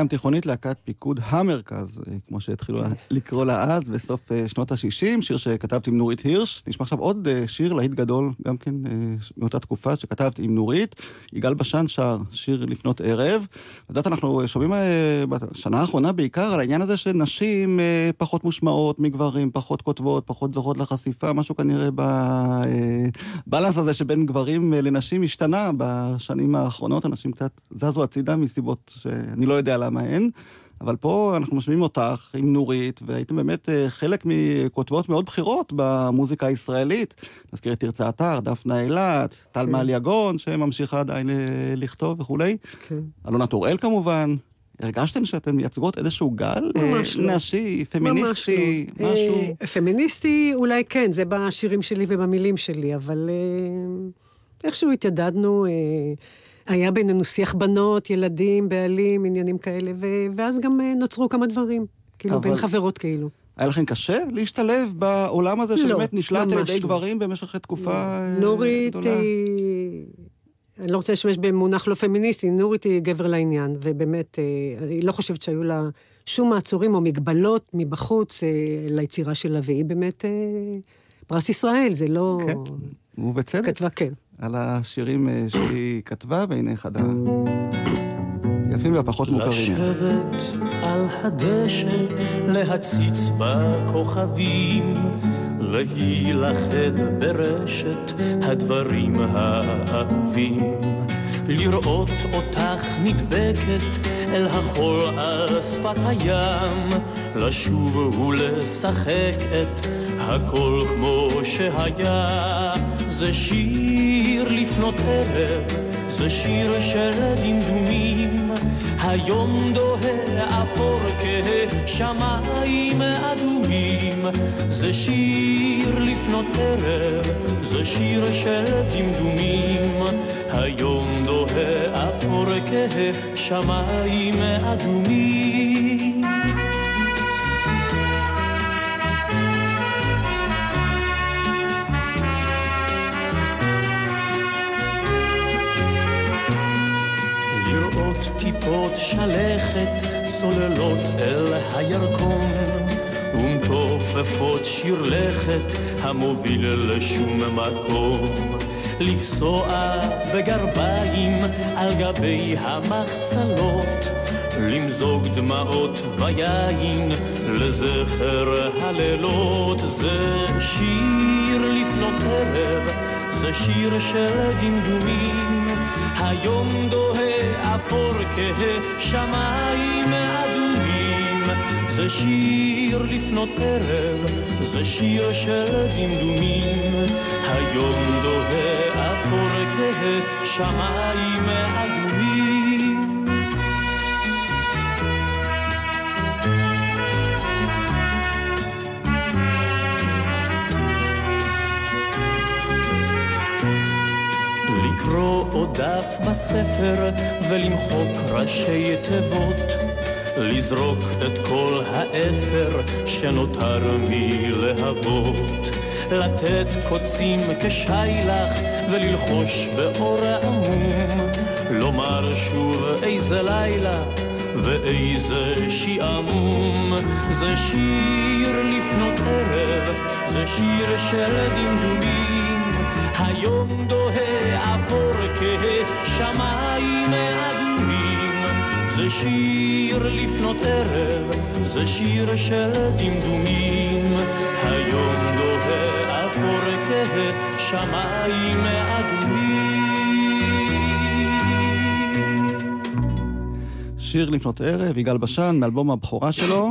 אהבה ים תיכונית, להקת פיקוד המרכז, אה, כמו שהתחילו לקרוא לה אז, בסוף אה, שנות ה-60, שיר שכתבת עם נורית הירש. נשמע עכשיו עוד אה, שיר להיט גדול, גם כן מאותה תקופה שכתבת עם נורית. יגאל בשן שר שיר לפנות ערב. את יודעת, אנחנו שומעים בשנה האחרונה בעיקר על העניין הזה שנשים פחות מושמעות מגברים, פחות כותבות, פחות זוכות לחשיפה, משהו כנראה בבלנס הזה שבין גברים לנשים השתנה בשנים האחרונות. אנשים קצת זזו הצידה מסיבות שאני לא יודע למה הן. אבל פה אנחנו משמיעים אותך עם נורית, והייתם באמת אה, חלק מכותבות מאוד בכירות במוזיקה הישראלית. נזכיר את תרצה אתר, דפנה אילת, טל כן. מעל יגון, שממשיכה עדיין אה, לכתוב וכולי. כן. אלונה טוראל כמובן. הרגשתם שאתן מייצגות איזשהו גל אה, ממש לא. נשי, פמיניסטי, ממש לא. משהו? פמיניסטי אולי כן, זה בשירים שלי ובמילים שלי, אבל איכשהו התיידדנו, אה, היה בינינו שיח בנות, ילדים, בעלים, עניינים כאלה, ו- ואז גם אה, נוצרו כמה דברים, כאילו אבל- בין חברות כאילו. היה לכם קשה להשתלב בעולם הזה לא, שבאמת נשלט על ממש ידי לא. גברים במשך תקופה אה, נורית גדולה? היא... אני לא רוצה להשתמש במונח לא פמיניסטי, נורית היא גבר לעניין, ובאמת, אה, אני לא חושבת שהיו לה שום מעצורים או מגבלות מבחוץ אה, ליצירה שלה, והיא באמת אה, פרס ישראל, זה לא... כן, ובצדק. כתבה כן. על השירים אה, שהיא כתבה, והנה אחד היפים והפחות מוכרים. לשבת על הדשא, להציץ בכוכבים, להילכד ברשת הדברים האהובים. לראות אותך נדבקת אל החול על שפת הים, לשוב ולשחק את הכל כמו שהיה. זה שיר לפנות ערב, זה שיר של דמדומים, היום דוהה אפור כשמיים אדומים. זה שיר לפנות ערב, זה שיר של דמדומים, היום דוהה אפור כשמיים אדומים. טיפות שלכת צוללות אל הירקון ומתופפות שיר לכת המוביל לשום מקום. לפסוע בגרביים על גבי המחצלות למזוג דמעות ויין לזכר הלילות. זה שיר לפנות ערב זה שיר של דמדומים היום דוהה אפור כשמיים אדומים. זה שיר לפנות ערב זה שיר של דמדומים. היום דוהה אפור כשמיים אדומים דף בספר ולמחוק ראשי תיבות לזרוק את כל האפר שנותר מלהבות לתת קוצים כשיילך וללחוש באור עמום לומר שוב איזה לילה ואיזה שעמום זה שיר לפנות ערב זה שיר של דמדומים היום אפור כשמיים אדומים זה שיר לפנות ערב זה שיר של דמדומים היום דוהה אפור כשמיים אדומים שיר לפנות ערב, יגאל בשן, מאלבום הבכורה שלו.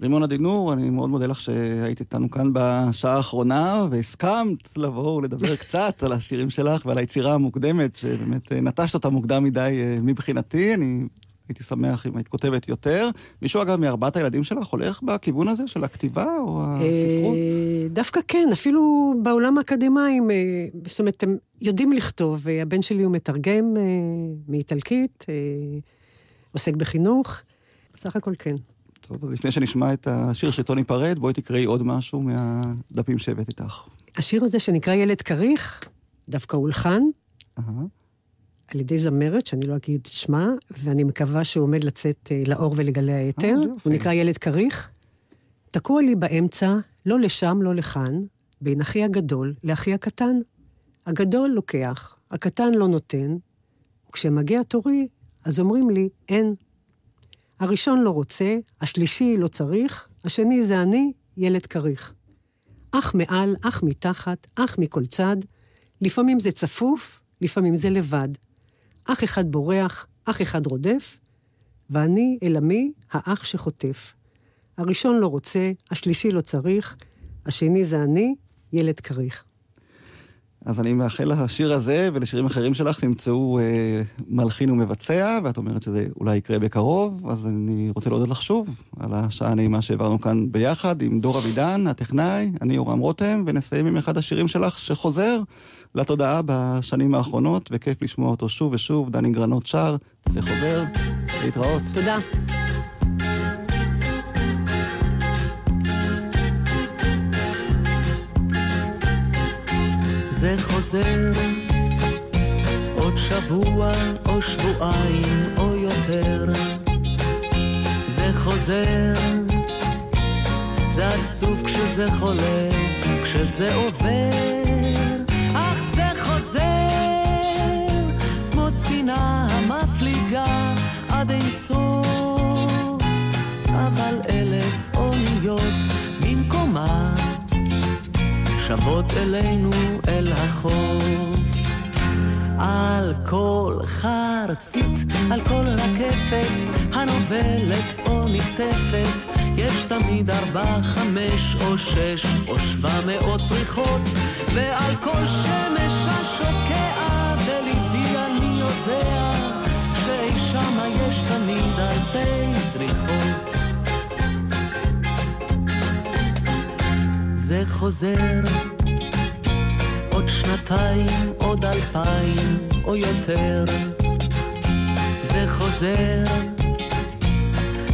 רימון עדינור, אני מאוד מודה לך שהיית איתנו כאן בשעה האחרונה, והסכמת לבוא ולדבר קצת על השירים שלך ועל היצירה המוקדמת, שבאמת אה, נטשת אותה מוקדם מדי אה, מבחינתי. אני הייתי שמח אם היית כותבת יותר. מישהו, אגב, מארבעת הילדים שלך הולך בכיוון הזה של הכתיבה או הספרות? אה, דווקא כן, אפילו בעולם האקדמאים, אה, זאת אומרת, הם יודעים לכתוב. הבן שלי הוא מתרגם מאיטלקית, עוסק בחינוך, בסך הכל כן. טוב, אז לפני שנשמע את השיר שאיתו ניפרד, בואי תקראי עוד משהו מהדפים שהבאת איתך. השיר הזה שנקרא ילד כריך, דווקא הולחן אהה. על ידי זמרת, שאני לא אגיד שמה, ואני מקווה שהוא עומד לצאת אה, לאור ולגלי היתר. אה. הוא נקרא ילד כריך. תקוע לי באמצע, לא לשם, לא לכאן, בין אחי הגדול לאחי הקטן. הגדול לוקח, הקטן לא נותן, וכשמגיע תורי, אז אומרים לי, אין. הראשון לא רוצה, השלישי לא צריך, השני זה אני, ילד כריך. אח מעל, אח מתחת, אח מכל צד, לפעמים זה צפוף, לפעמים זה לבד. אח אחד בורח, אח אחד רודף, ואני אלעמי האח שחוטף. הראשון לא רוצה, השלישי לא צריך, השני זה אני, ילד כריך. אז אני מאחל לשיר הזה ולשירים אחרים שלך תמצאו אה, מלחין ומבצע, ואת אומרת שזה אולי יקרה בקרוב, אז אני רוצה להודות לך שוב על השעה הנעימה שהעברנו כאן ביחד עם דור אבידן, הטכנאי, אני יורם רותם, ונסיים עם אחד השירים שלך שחוזר לתודעה בשנים האחרונות, וכיף לשמוע אותו שוב ושוב, דני גרנות שר, זה חוזר, להתראות. תודה. זה חוזר. עוד שבוע או שבועיים או יותר. זה חוזר. זה עצוב כשזה חולה כשזה עובר. אך זה חוזר. כמו ספינה המפליגה עד אין סוף. אבל אלף אוניות במקומה שבות אלינו אל החוף. על כל חרצית, על כל רקפת, הנובלת או נקטפת, יש תמיד ארבע, חמש או שש או שבע מאות פריחות, ועל כל שמש השוקע בליבי אני יודע, שאי שמה יש תמיד אלפי זריחות. זה חוזר. עוד שנתיים, עוד אלפיים או יותר. זה חוזר.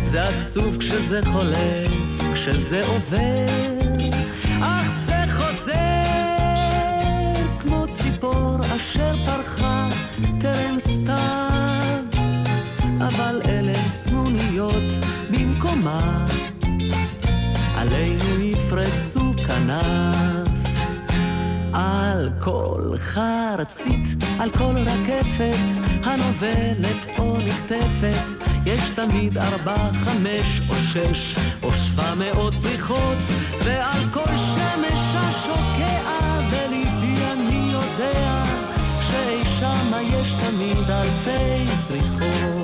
זה עצוב כשזה חולף, כשזה עובר. אך זה חוזר כמו ציפור אשר פרחה טרם סתיו. אבל אלה סנוניות במקומה כנף. על כל חרצית, על כל רקפת, הנובלת או נקטפת, יש תמיד ארבע, חמש או שש או שבע מאות פריחות, ועל כל שמש השוקע בליבי אני יודע, שאי שמה יש תמיד אלפי זריחות.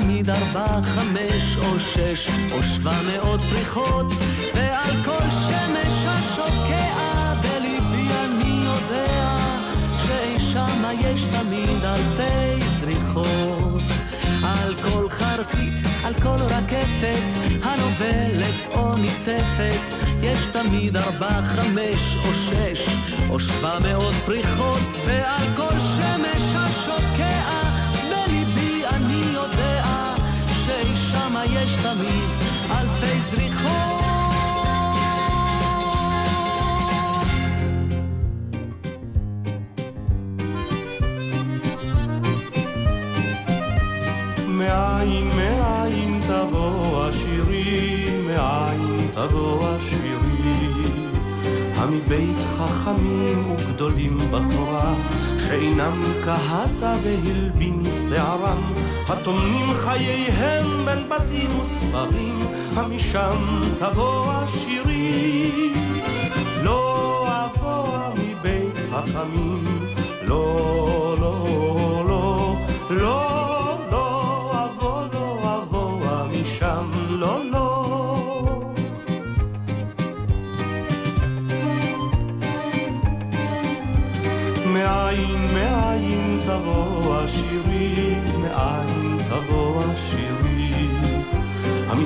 תמיד ארבע, חמש או שש או שבע מאות פריחות, ועל כל שמש השוקע בליבי אני יודע, שאי שמה יש תמיד אלפי זריחות. על כל חרצית, על כל רקפת, הנובלת או נקטפת, יש תמיד ארבע, חמש או שש או שבע מאות פריחות, ועל כל שמש יש המבית חכמים וגדולים בתורה, שאינם כהת והלבין שערם, הטומנים חייהם בין בתים וספרים, המשם תבוא השירי. לא אבוא מבית חכמים, לא,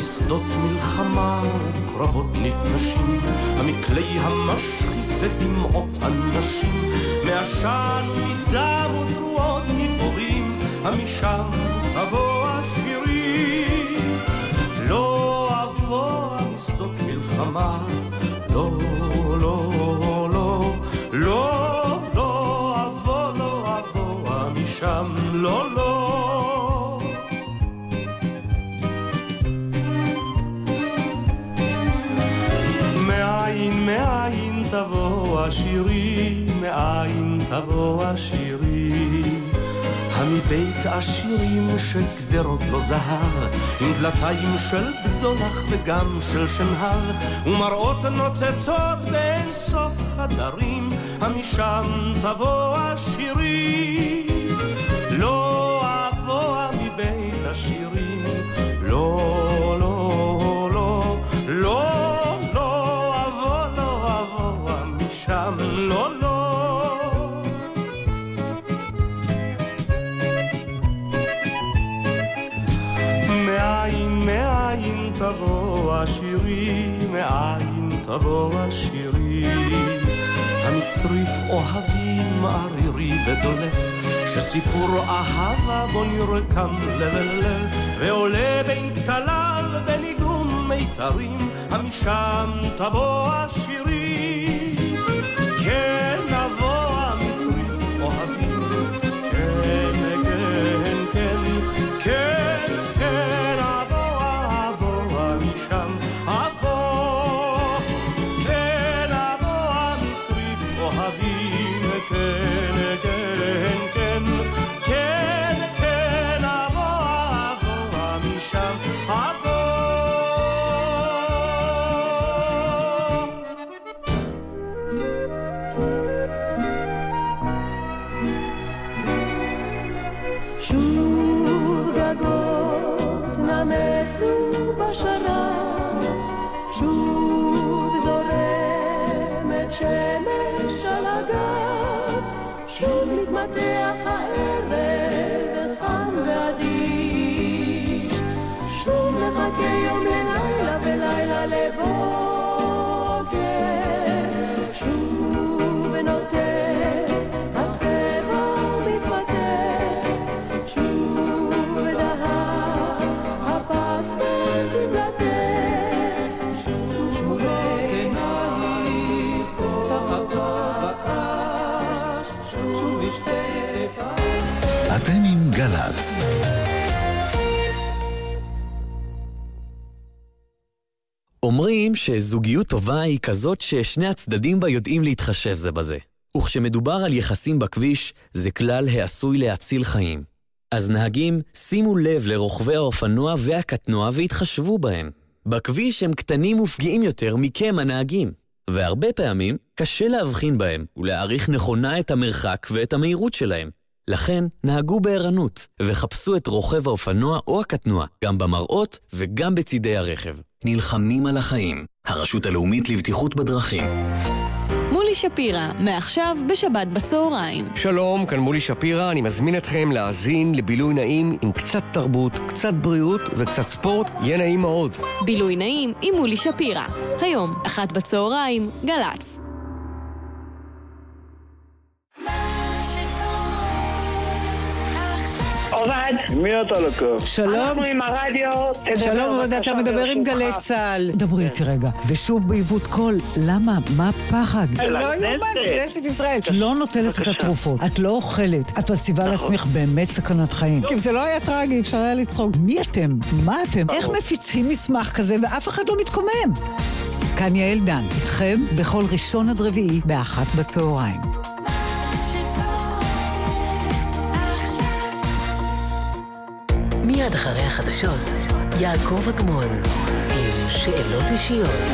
המשדות מלחמה, קרבות ניטשים, המקלי המשחית ודמעות הנשים, מעשן מדם ותרועות גיבורים, המשם תבוא השירי. לא אבוא בשדות מלחמה. לא, השירי, מאין תבוא השירי. המבית עשירים של גדרות לא זהב, עם דלתיים של בדולח וגם של שנהר, ומראות נוצצות באין סוף חדרים, המשם תבוא השירי. לא אבוא מבית השירים, תבוא השירי. המצריף אוהבים ערירי ודולף, שסיפור אהבה בו נרקם לב אל לב, ועולה בין כתליו בניגון מיתרים, המשם תבוא השירי. כן נבוא המצריף אוהבים, אומרים שזוגיות טובה היא כזאת ששני הצדדים בה יודעים להתחשב זה בזה. וכשמדובר על יחסים בכביש, זה כלל העשוי להציל חיים. אז נהגים, שימו לב לרוכבי האופנוע והקטנוע והתחשבו בהם. בכביש הם קטנים ופגיעים יותר מכם הנהגים, והרבה פעמים קשה להבחין בהם ולהעריך נכונה את המרחק ואת המהירות שלהם. לכן, נהגו בערנות, וחפשו את רוכב האופנוע או הקטנוע, גם במראות וגם בצידי הרכב. נלחמים על החיים. הרשות הלאומית לבטיחות בדרכים. מולי שפירא, מעכשיו בשבת בצהריים. שלום, כאן מולי שפירא, אני מזמין אתכם להאזין לבילוי נעים עם קצת תרבות, קצת בריאות וקצת ספורט, יהיה נעים מאוד. בילוי נעים עם מולי שפירא. היום, אחת בצהריים, גל"צ. עובד. מי אתה לקוח? שלום. אנחנו עם הרדיו. תדבר שלום, בבקשה אתה מדבר עם. גלי צה"ל. דברי איתי רגע. ושוב בעיוות קול, למה? מה הפחד? לא. יאומן, כנסת ישראל. את לא נוטלת את התרופות, את לא אוכלת, את מציבה נכון. לעצמך באמת סכנת חיים. אם זה לא היה טרגי, אפשר היה לצחוק. מי אתם? מה אתם? איך מפיצים מסמך כזה ואף אחד לא מתקומם? כאן יעל דן, איתכם בכל ראשון עד רביעי, באחת בצהריים. מיד אחרי החדשות, יעקב אגמון, עם שאלות אישיות.